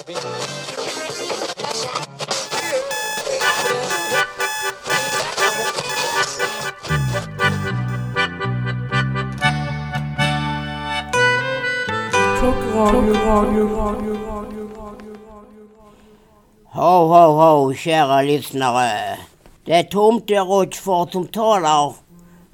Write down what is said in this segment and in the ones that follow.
Ho, ho, ho, kära lyssnare. Det är Tomte Rochford som talar.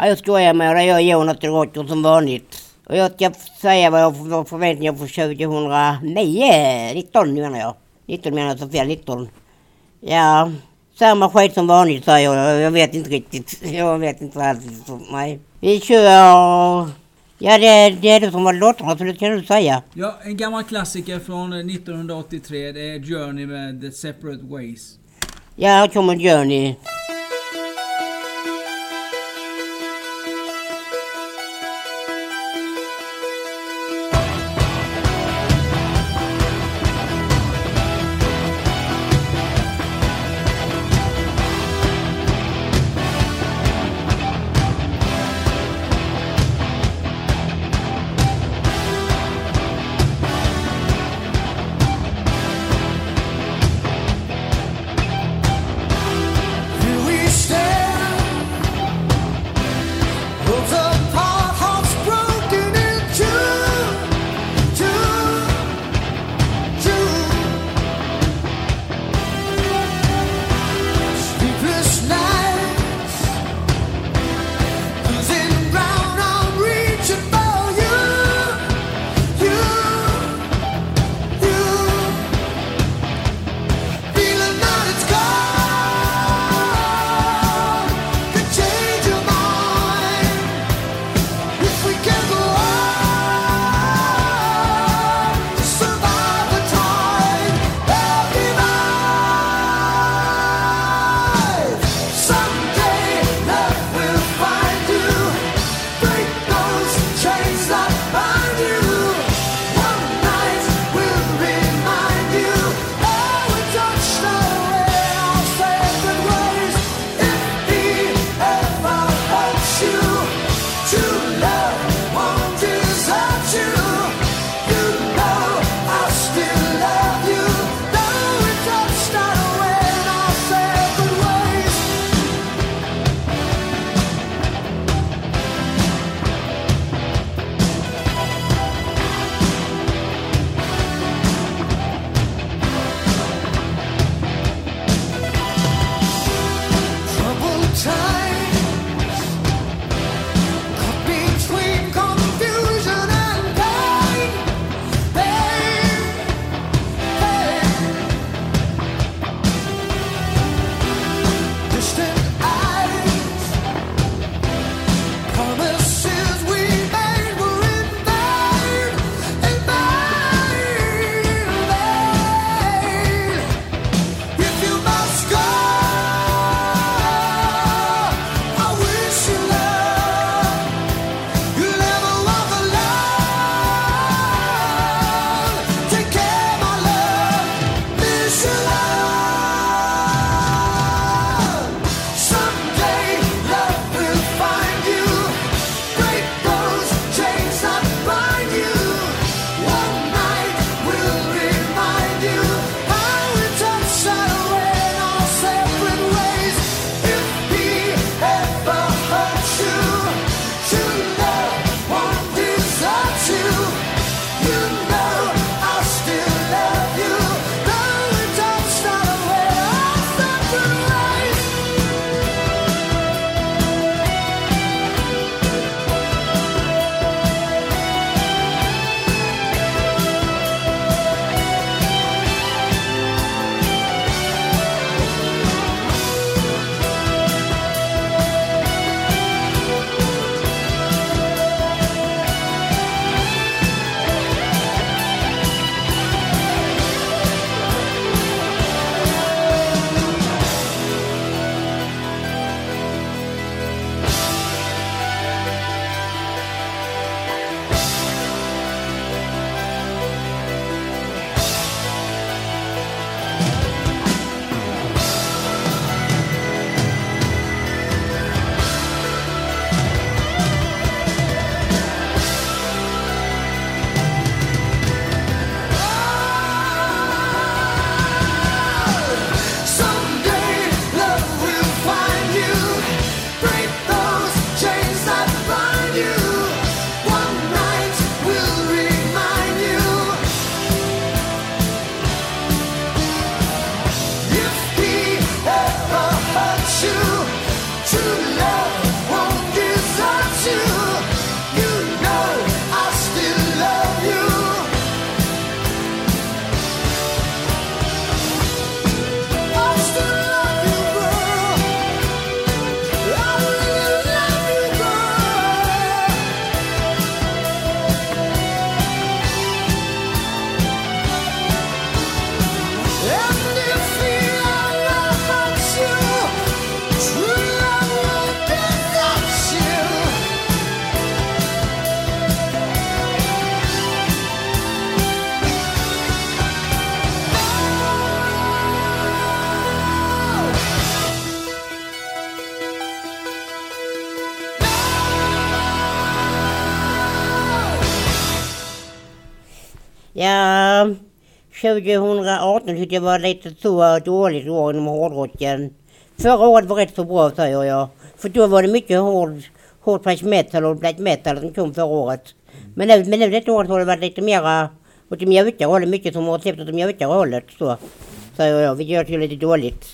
Jag skojar med dig, jag är Jonathan Rocher som vanligt. Och jag ska säga vad jag får förväntningar för 2009. 19 menar jag. 19 menar jag så fel, 19. Ja, samma skit som vanligt säger jag. Jag vet inte riktigt. Jag vet inte vad alls. Nej. Vi kör... Ja, det, det är det som var låtarna, så det kan du säga. Ja, en gammal klassiker från 1983. Det är Journey med The Separate Ways. Ja, här kommer Journey. Ja, 2018 tyckte jag var lite så dåligt år inom hårdrocken. Förra året var rätt så bra säger jag. För då var det mycket hård, hård thrash metal och black metal som kom förra året. Men nu, men nu detta året har det varit lite mera åt det mjukare hållet. Mycket som har släppt åt det mjukare hållet. Så, säger jag, vilket jag tycker är lite dåligt.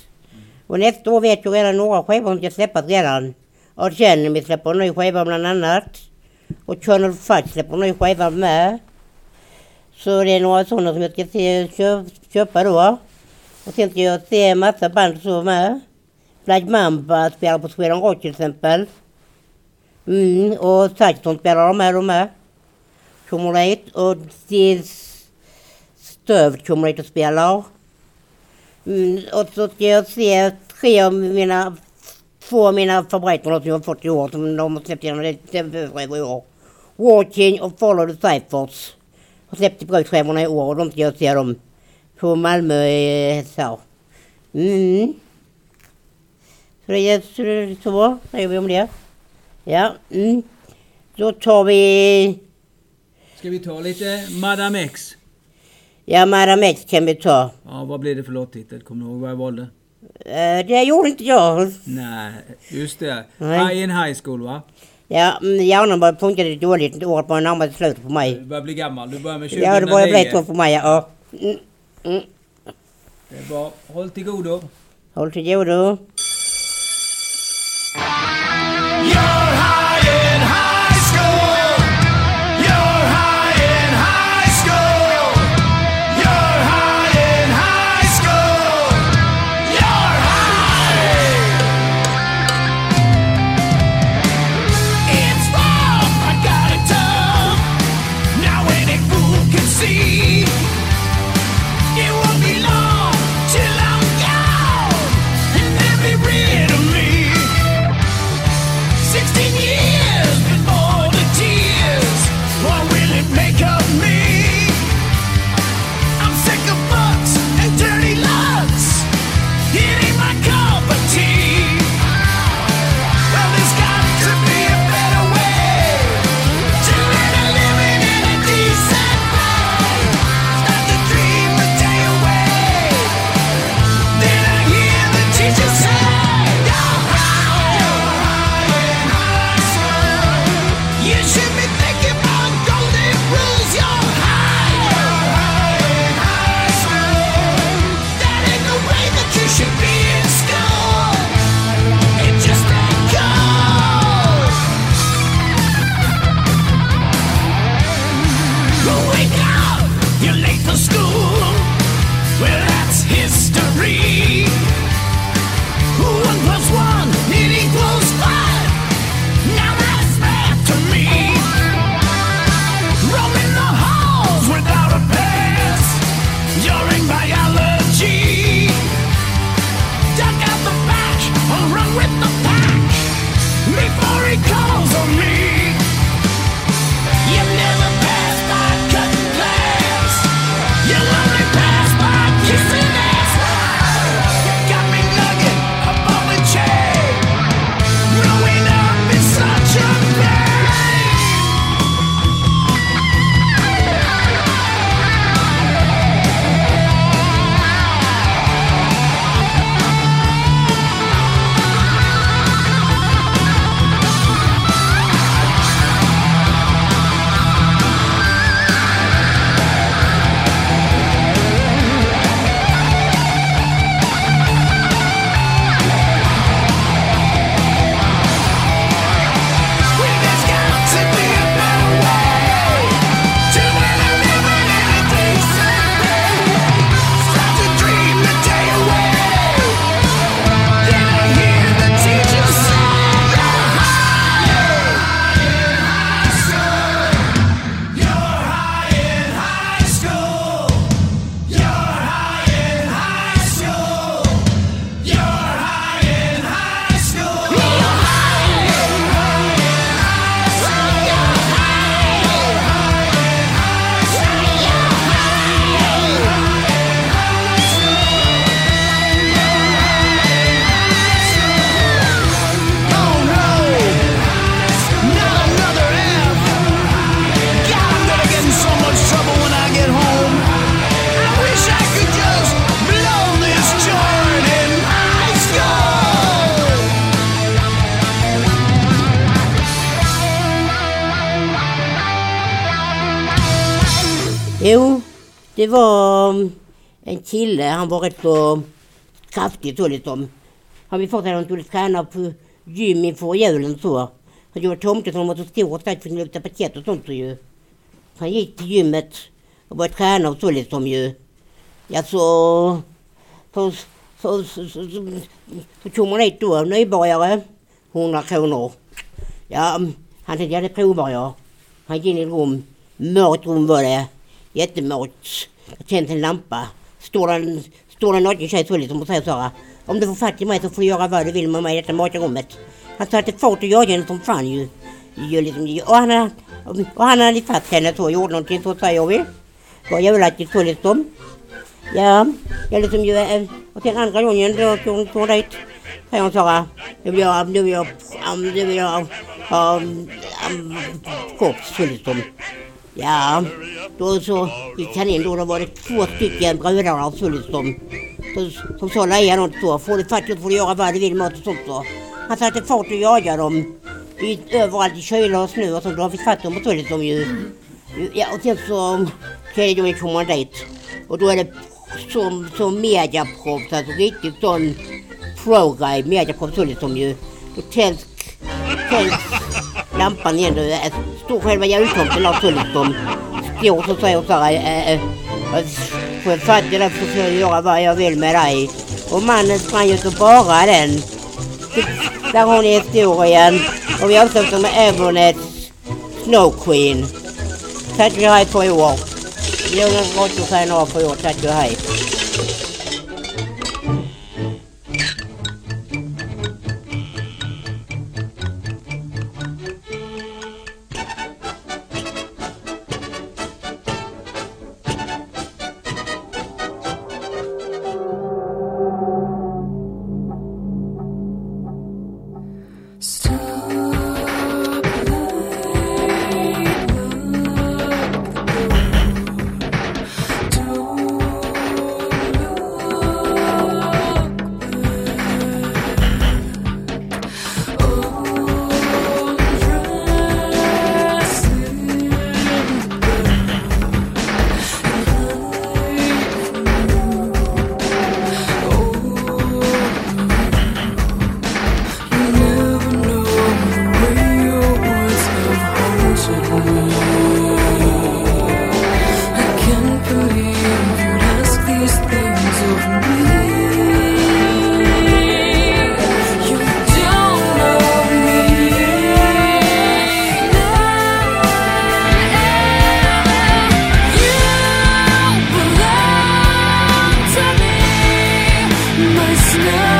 Och nästa år vet jag redan några skivor som ska släppas redan. Och sen vi släpper en ny skiva bland annat. Och Colonel Fudge släpper en ny skiva med. Så det är några sådana som jag ska se, köp, köpa då. Och sen ska jag se en massa band så med. Black Mamba spelar på Sweden Rock till exempel. Mm, och Saxon spelar de här de med. Kommer dit och det Stöv kommer dit och spelar. Mm, och så ska jag se tre av mina, två av mina favoriter som jag har fått i år som de har släppt genom december i år. Walking och Follow the Cyphers. Har släppt bruksskämmarna i år och de ska jag se dem på Malmö i så. Mm. Så det är så, så säger vi om det. Ja, mm. Då tar vi, Ska vi ta lite Madame X? ja Madame X kan vi ta. Ja, vad blev det för låttitel? Kommer du ihåg vad jag valde? Eh, det gjorde inte jag. Nej, just det. Nej. I in high school va? Ja, hjärnan börjar funka lite dåligt. Året börjar närma sig slutet på mig. Du börjar bli gammal. Du börjar med 2009. Ja, det börjar bli så för mig. Ja. Mm, mm. Det är bra. Håll till godo. Håll till godo. singing. recall Det var um, en kille, han var rätt så kraftig så liksom. Han vi fått att han skulle träna på gym inför julen så. Han gjorde tomten som var så stor och stark för att lyfta paket och sånt så ju. Han gick till gymmet och började träna och så liksom ju. Ja så... Så, så, så, så, så, så tog man hit då, nybörjare, 100 kronor. Ja, han tänkte ja det provar jag. Han gick in i ett rum, mörkt rum var det, jättemörkt. Jag tände en lampa. Står en, står en naken tjej så liksom och säger så här. Om du får fatt i mig så får du göra vad du vill med mig i detta mörka rummet. Han satte fart och jagade henne som fan ju. ju liksom, och, han, hade- och han hade fatt henne så, gjorde någonting så säger vi. Var jävlaktigt så liksom. Ja, jag liksom ju, och sen andra gången då tog hon tog hon dit. Säger hon så här, nu vill jag, nu vill jag, nu vill jag ha um, um. Ja, då så gick han in då, då var det två stycken brudar har funnits som, som sa leja något så, får du fattigt får du göra vad du vill med och sånt så. Han satte fart och jagade dem. I, överallt i kyla och snö och sånt, då han fick fatt dem och så liksom ju. Ja, och sen så tredje de kom han dit. Och då är det som, som mediaproffs, alltså riktigt sån pro-guy, mediaproffs så liksom ju. Då tänds, tänds lampan igen. Då är- står själva jultomten där så liksom. Står så säger så här. Äh, äh, Får jag fatta det så får jag göra vad jag vill med dig. Och mannen sprang ut och bara den. Där har ni historien. Och vi avslutar med Evernets Snow Queen. Tack och hej för i år. Ljungan Grotto säger några för i år. Tack och hej. now